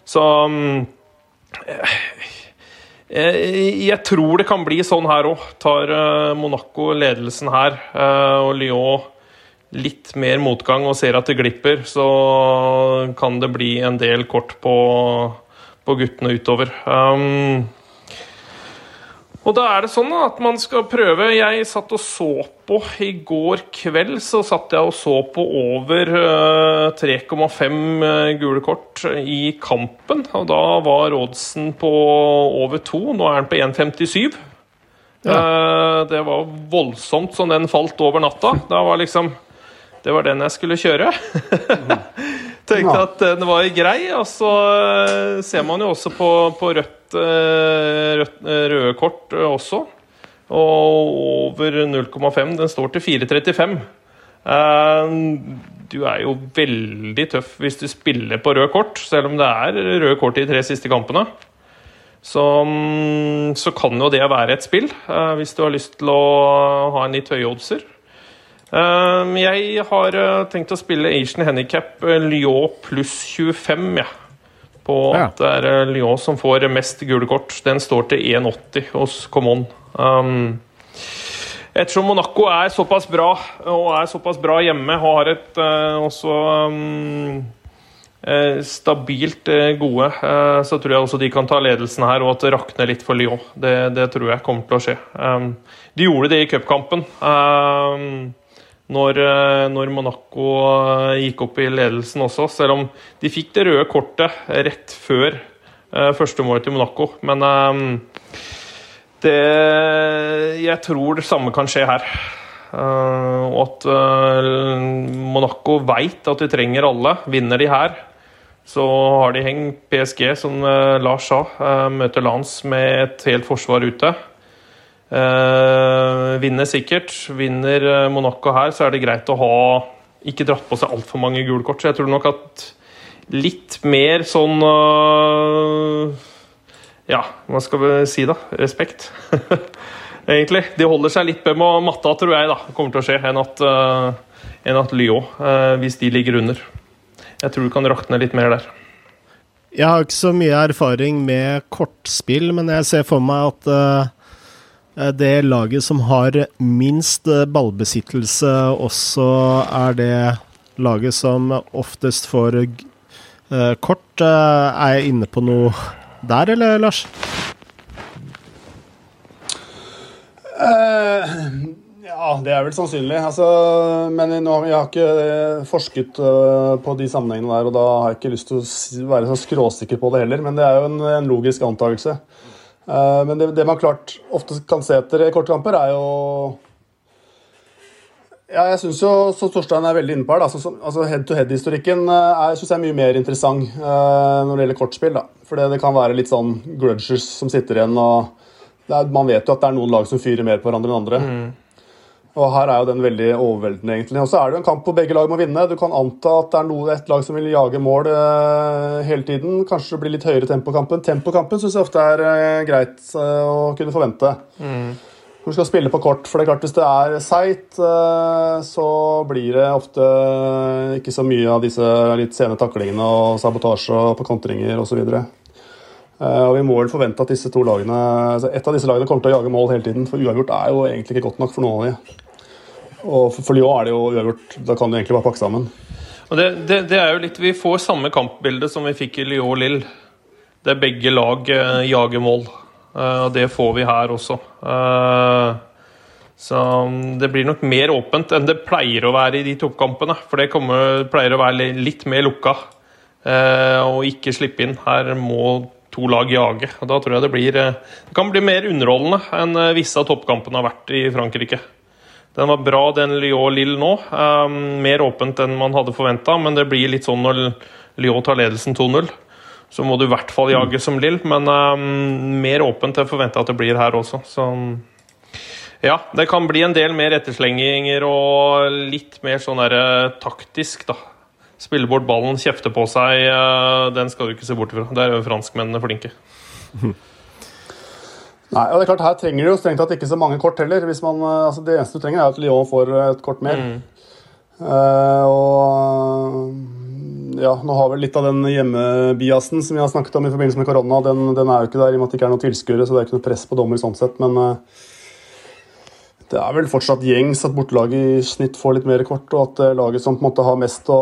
Så um, Jeg tror det kan bli sånn her òg. Tar Monaco ledelsen her, og Lyon litt mer motgang og ser at det glipper, så kan det bli en del kort på, på guttene utover. Um, og da er det sånn at man skal prøve Jeg satt og så på I går kveld så satt jeg og så på over 3,5 uh, gule kort i kampen. Og da var oddsen på over 2. Nå er den på 1,57. Ja. Uh, det var voldsomt som den falt over natta. Da var liksom det var den jeg skulle kjøre. Tenkte at den var grei. Og så eh, ser man jo også på, på rødt, eh, rødt, eh, røde kort også. Og over 0,5. Den står til 4,35. Du er jo veldig tøff hvis du spiller på rød kort, selv om det er røde kort i de tre siste kampene. Så, mm, så kan jo det være et spill, hvis du har lyst til å ha en litt høye oddser. Ehm, jeg har eh, tenkt å spille Asian Handicap eh, Lyon pluss 25, ja. På at det er eh, Lyon som får mest gule kort. Den står til 1,80 hos Common. Um, ettersom Monaco er såpass bra, og er såpass bra hjemme, og har et uh, også um, stabilt gode, så tror jeg også de kan ta ledelsen her, og at det rakner litt for Lyon. Det, det tror jeg kommer til å skje. Um, de gjorde det i cupkampen. Um, når, eh, når, Monaco eh, gikk opp i ledelsen også, selv om de fikk det røde kortet rett før uh, første målet til Monaco. Men det Jeg tror det samme kan skje her. Og at Monaco veit at de trenger alle. Vinner de her, så har de hengt PSG, som Lars sa, møter Lance med et helt forsvar ute. Uh, vinner sikkert. Vinner eh, Monaco her, så er det greit å ha ikke dratt på seg altfor mange gule kort. Så jeg tror nok at litt mer sånn uh, Ja, hva skal vi si, da? Respekt. Egentlig. De holder seg litt med matta, tror jeg, da, kommer til å skje, enn at, uh, enn at Lyon, hvis de ligger under. Jeg tror det kan rakne litt mer der. Jeg har ikke så mye erfaring med kortspill, men jeg ser for meg at Eh, det laget som har minst eh, ballbesittelse, også er det laget som oftest får uh, kort. Uh, er jeg inne på noe der, eller, Lars? Uh, ja, det er vel sannsynlig. Altså, men nå, jeg har ikke forsket på de sammenhengene der, og da har jeg ikke lyst til å være så skråsikker på det heller. Men det er jo en, en logisk antakelse. Eh, men det, det, man klart ofte kan se etter korte kamper, er jo ja, jeg syns jo så Torstein er veldig inne på her, altså, Head-to-head-historikken er synes jeg mye mer interessant uh, når det gjelder kortspill. da. For det, det, kan være litt sånn grudgers som sitter igjen. og er, Man vet jo at det er noen lag som fyrer mer på hverandre enn andre. Mm. Og Her er jo den veldig overveldende, egentlig. Og så er det jo en kamp hvor begge lag må vinne. Du kan anta at det er noe, et lag som vil jage mål eh, hele tiden. Kanskje det blir litt høyere tempo i kampen. Tempokampen syns jeg ofte er eh, greit eh, å kunne forvente. Mm. Du skal spille på kort. For det er klart hvis det er seigt, eh, så blir det ofte ikke så mye av disse litt sene taklingene og sabotasje på kontringer osv. Uh, og Vi må vel forvente at disse to lagene, altså et av disse lagene kommer til å jage mål hele tiden. For uavgjort er jo egentlig ikke godt nok for noen av de. Og for, for Lyon er det jo uavgjort. Da kan du egentlig bare pakke sammen. Og det, det, det, er jo litt, Vi får samme kampbilde som vi fikk i Lyon Lill. Der begge lag eh, jager mål. Uh, og det får vi her også. så um, det blir nok mer åpent enn det pleier å være i de toppkampene. For det kommer, pleier å være litt mer lukka. og ikke slippe inn. Her må to lag jage. Og Da tror jeg det blir Det kan bli mer underholdende enn visse av toppkampene har vært i Frankrike. Den var bra, den Lyon-Lill nå. Um, mer åpent enn man hadde forventa, men det blir litt sånn når Lyon tar ledelsen 2-0. Så må du i hvert fall jage som Lill, men um, mer åpent enn forventa at det blir her også. Så ja, det kan bli en del mer etterslenginger og litt mer sånn der, taktisk, da spille bort ballen, kjefte på seg, Uh, den skal du ikke se bort fra. Der er jo franskmennene flinke. Nei, og det er klart Her trenger du jo strengt tatt ikke så mange kort heller. Hvis man, eh, altså det eneste du trenger, er at Lyon får et kort mer. Mm. Uh, og ja, nå har vel litt av den hjemmebiasen som vi har snakket om i forbindelse med korona, den, den er jo ikke der i og med at det ikke er noen tilskuere, så det er ikke noe press på dommer sånn sett. Men uh, det er vel fortsatt gjengs at bortelaget i snitt får litt mer kort, og at laget som på en måte har mest å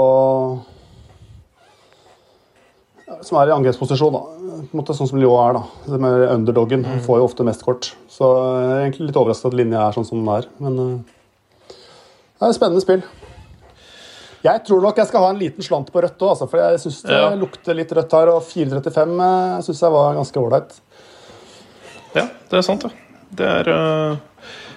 som er i angrepsposisjon, da. På en måte sånn som Lyon er, da. Med underdoggen. Mm. Får jo ofte mest kort. Så jeg er egentlig litt overrasket at linja er sånn som den er. Men uh, det er et spennende spill. Jeg tror nok jeg skal ha en liten slant på rødt òg, altså, for jeg syns det ja. lukter litt rødt her. Og 4.35 uh, syns jeg var ganske ålreit. Ja, det er sant, det. Det er uh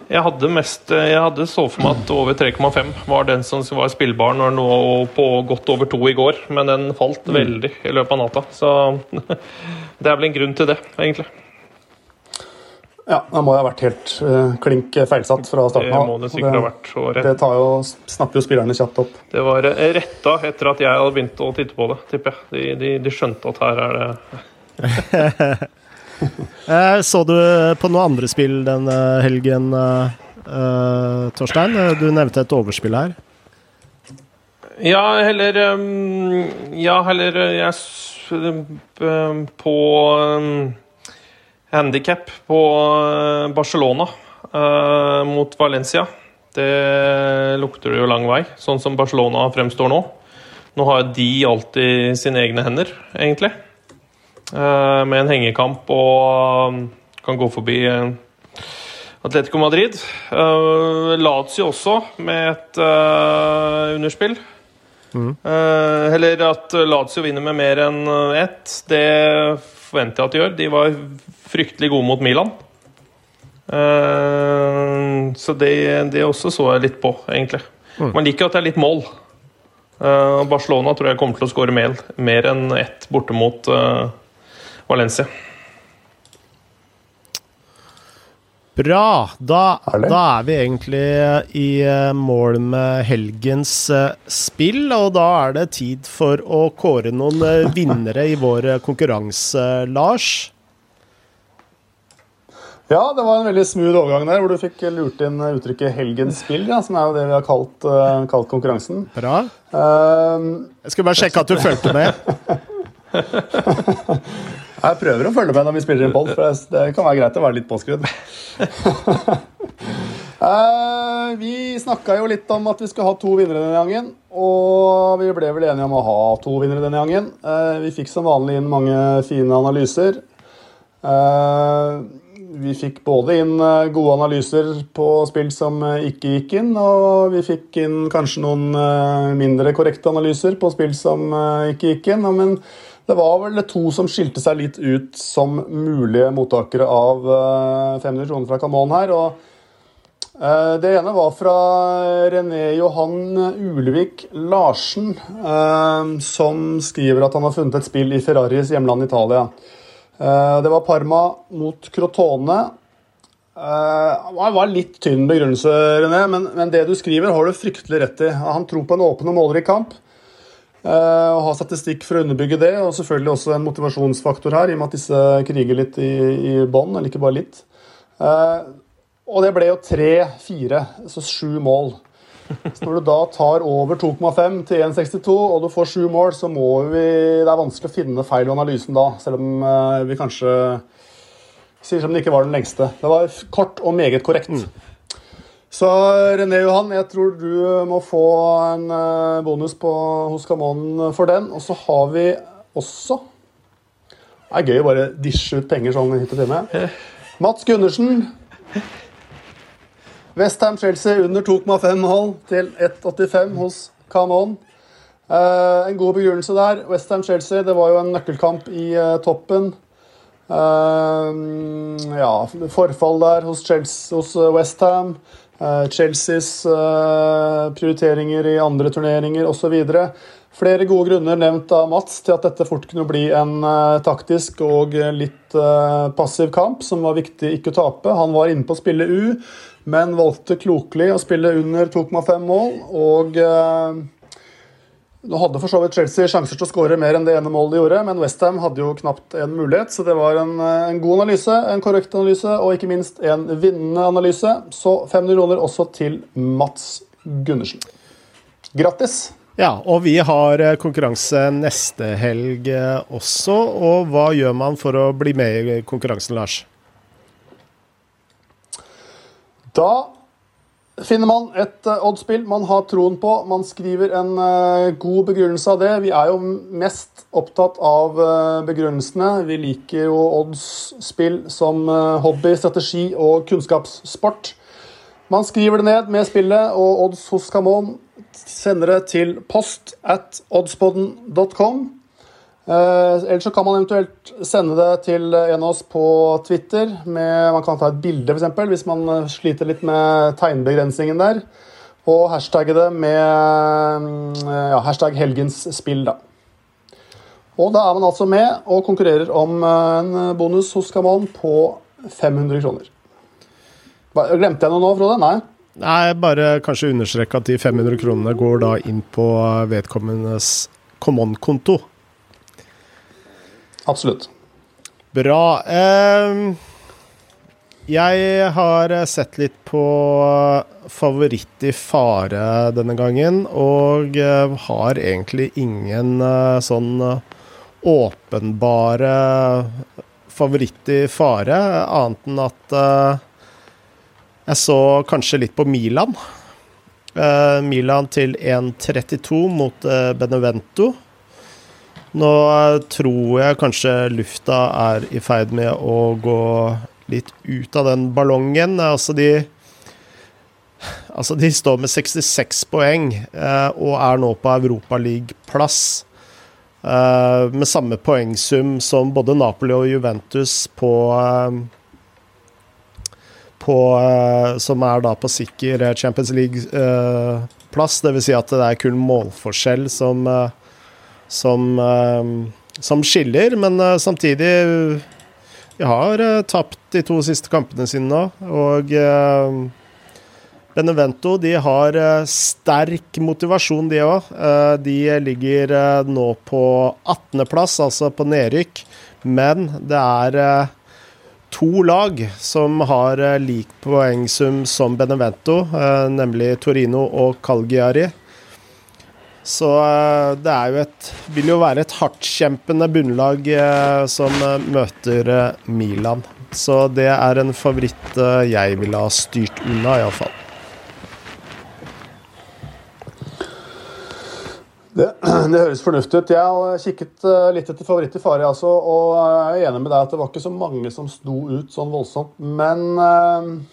jeg hadde mest Jeg hadde så for meg at over 3,5 var den som var spillbar når den var på godt over to i går, men den falt mm. veldig i løpet av natta. Så det er vel en grunn til det, egentlig. Ja, det må ha vært helt uh, klink feilsatt fra starten av. Det må det sikkert ha vært. Det tar jo, snapper jo spillerne kjapt opp. Det var retta etter at jeg hadde begynt å titte på det, tipper jeg. De, de, de skjønte at her er det Eh, så du på noen andre spill den eh, helgen, Torstein? Du nevnte et overspill her. Ja, heller Ja, heller jeg På handikap på Barcelona mot Valencia. Det lukter det jo lang vei, sånn som Barcelona fremstår nå. Nå har de alltid sine egne hender, egentlig. Eh, med en hengekamp og um, kan gå forbi eh, Atletico Madrid. Uh, Lazio også, med et underspill. Mm. Eller at Lazio vinner med mer enn ett, det forventer jeg at de gjør. De var fryktelig gode mot Milan. Så det, det, også så jeg litt på, egentlig. Mm. Man liker at det er litt mål. Barcelona tror jeg kommer til å skåre mer, mer enn ett borte mot Valencia. Bra. Da, da, er vi egentlig i eh, mål med helgens eh, spill, og da er det tid for å kåre noen eh, vinnere i vår konkurranse, Lars. Ja, det var en veldig smooth overgang der, hvor du fikk lurt inn uttrykket 'helgens spill', ja, som er jo det vi har kalt, uh, kalt konkurransen. Bra. Uh, Jeg skulle bare sjekke at du fulgte med. Jeg prøver å følge med når vi spiller inn pod, for det kan være greit å være litt påskrudd. uh, vi snakka jo litt om at vi skulle ha to vinnere denne gangen, og vi ble vel enige om å ha to vinnere denne gangen. Uh, vi fikk som vanlig inn mange fine analyser. Uh, vi fikk både inn gode analyser på spill som ikke gikk inn, og vi fikk inn kanskje noen mindre korrekte analyser på spill som ikke gikk inn. Men det var vel to som skilte seg litt ut som mulige mottakere av 500 eh, kroner fra Camon her. og eh, Det ene var fra René Johan Ulevik Larsen, eh, som skriver at han har funnet et spill i Ferraris hjemland Italia. Det var Parma mot Crotone. Det var litt tynn begrunnelse, René, men, det du skriver, har du fryktelig rett i. Han tror på en åpen og målrik kamp. Uh, og ha statistikk for å underbygge det, og selvfølgelig også en motivasjonsfaktor her, i og med at disse kriger litt i, i bånn, eller ikke bare litt. Uh, og det ble jo tre-fire, så sju mål. Så når du da tar over 2,5 til 1,62 og du får sju mål, så må vi Det er vanskelig å finne feil i analysen da, selv om uh, vi kanskje sier som det ikke var den lengste. Det var kort og meget korrekt. Mm. Så René Johan, jeg tror du må få en eh, bonus på, hos Camon for den. Og så har vi også Det er gøy å bare disje ut penger sånn hit og time. Mats Gundersen. Westham Chelsea under 2,5 hold til 1,85 hos Camon. Uh, en god begrunnelse der. Westham Chelsea, det var jo en nøkkelkamp i uh, toppen. Uh, ja, forfall der hos, Chelsea, hos Westham. Eh, Chelseas eh, prioriteringer i andre turneringer osv. Flere gode grunner nevnt av Mats til at dette fort kunne bli en uh, taktisk og litt passiv kamp som var viktig ikke å tape. Han var inne på å spille U, men valgte klokelig å spille under 2,5 mål. Og nå hadde for så vidt Chelsea sjanser til å skåre mer enn det ene målet de gjorde, men Westham hadde jo knapt en mulighet, så det var en, eh, en, god analyse, en korrekt analyse og ikke minst en vinnende analyse. Så 500 kroner også til Mats Gundersen. Grattis! Ja, og vi har eh, konkurranse neste helg eh, også. Og hva gjør man for å bli med i konkurransen, Lars? Da finner man et uh, oddspill man har troen på. Man skriver en uh, god begrunnelse av det. Vi er jo mest opptatt av uh, begrunnelsene. Vi liker jo oddsspill som hobby, strategi og kunnskapssport. Man skriver det ned med spillet, og odds hos Camon sender det til post at oddspodden.com. Uh, ellers så kan man eventuelt sende det til en av oss på Twitter. Med, man kan ta et bilde, f.eks., hvis man eh, sliter litt med tegnbegrensningen der. Og hashtagge det med uh, ja, hashtag helgensspill, da. Og da er man altså med og konkurrerer om en bonus hos Gamon på 500 kroner. Glemte jeg noe nå, Frode? Nei? Nei, bare kanskje understreke at de 500 kronene går da inn på vedkommendes Common-konto. Absolutt. Bra. Jeg har sett litt på favoritt i fare denne gangen, og eh, har egentlig ingen eh, sånn eh, åpenbare favoritt i fare, annet enn at jeg så kanskje litt på Milan. Milan til 1,32 mot Benevento. Nå tror jeg kanskje lufta er i ferd med å gå litt ut av den ballongen. Altså, de Altså, de står med 66 poeng eh, og er nå på Europaligaplass. Eh, med samme poengsum som både Napoli og Juventus på eh, på, eh, som er da på sikker Champions League-plass. Eh, Dvs. Si at det er kun målforskjell som eh, som, ehm, som skiller, men eh, samtidig De har eh, tapt de to siste kampene sine nå, og Benevento de har eh, sterk motivasjon, de òg. De ligger nå på 18.-plass, altså på nedrykk. Men det er to lag som har lik poengsum som Benevento, nemlig Torino og Calgiari. Så eh, det jo et Vil jo være et hardtkjempende bunnlag eh, som eh, møter Milan. Så det er en favoritt jeg ville ha styrt unna, iallfall. Det, det høres fornuftig ut. Jeg har kikket litt etter favoritt i fare, altså, og jeg er enig med deg at det var ikke så mange som sto ut sånn voldsomt. Men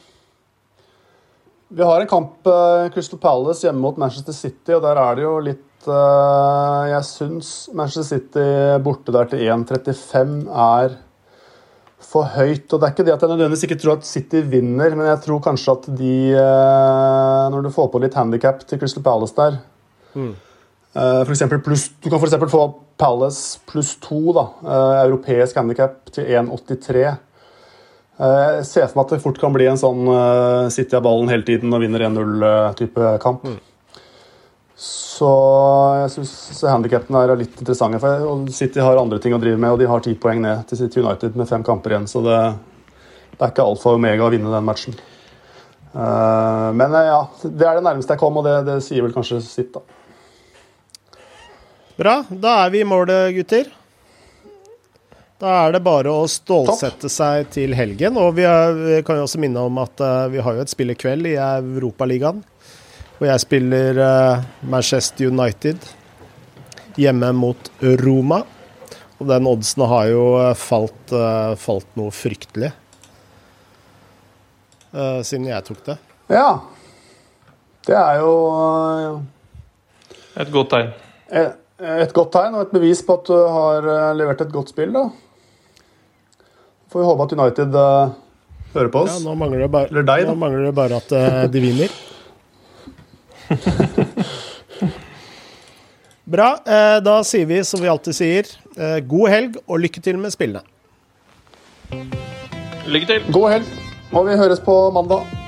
vi har en kamp, uh, Crystal Palace, hjemme mot Manchester City, og der er det jo litt uh, Jeg syns Manchester City borte der til 1,35 er for høyt. Og det er ikke det at jeg nødvendigvis ikke tror at City vinner, men jeg tror kanskje at de uh, Når du får på litt handikap til Crystal Palace der mm. for plus, Du kan f.eks. få Palace pluss to, da, europeisk handikap til 1,83. Eh, jeg ser for meg at det fort kan bli en sånn uh, sitter jeg ballen hele tiden og vinner 1-0-type eh, kamp. Mm. Så jeg syns handikappene er litt interessante. for City har andre ting å drive med, og de har ti poeng ned til City United med fem kamper igjen. Så det, det er ikke alfa og omega å vinne den matchen. Uh, men ja, det er det nærmeste jeg kom, og det, det sier vel kanskje sitt, da. Bra. Da er vi i mål, gutter. Da er det bare å stålsette seg til helgen. Og vi, er, vi kan jo også minne om at uh, vi har jo et spill i kveld i Europaligaen. Og jeg spiller uh, Manchester United hjemme mot Roma. Og den oddsen har jo eh, falt, uh, falt noe fryktelig siden jeg tok det. Ja. Det er jo Et godt tegn. Et, et godt tegn og et bevis på at du har levert et godt spill, da. Får vi håpe at United uh, hører på oss. Ja, nå mangler det bare, Eller deg, nå mangler det bare at uh, de vinner. Bra. Uh, da sier vi som vi alltid sier, god helg og lykke til med spillene. Lykke til. God helg, og vi høres på mandag.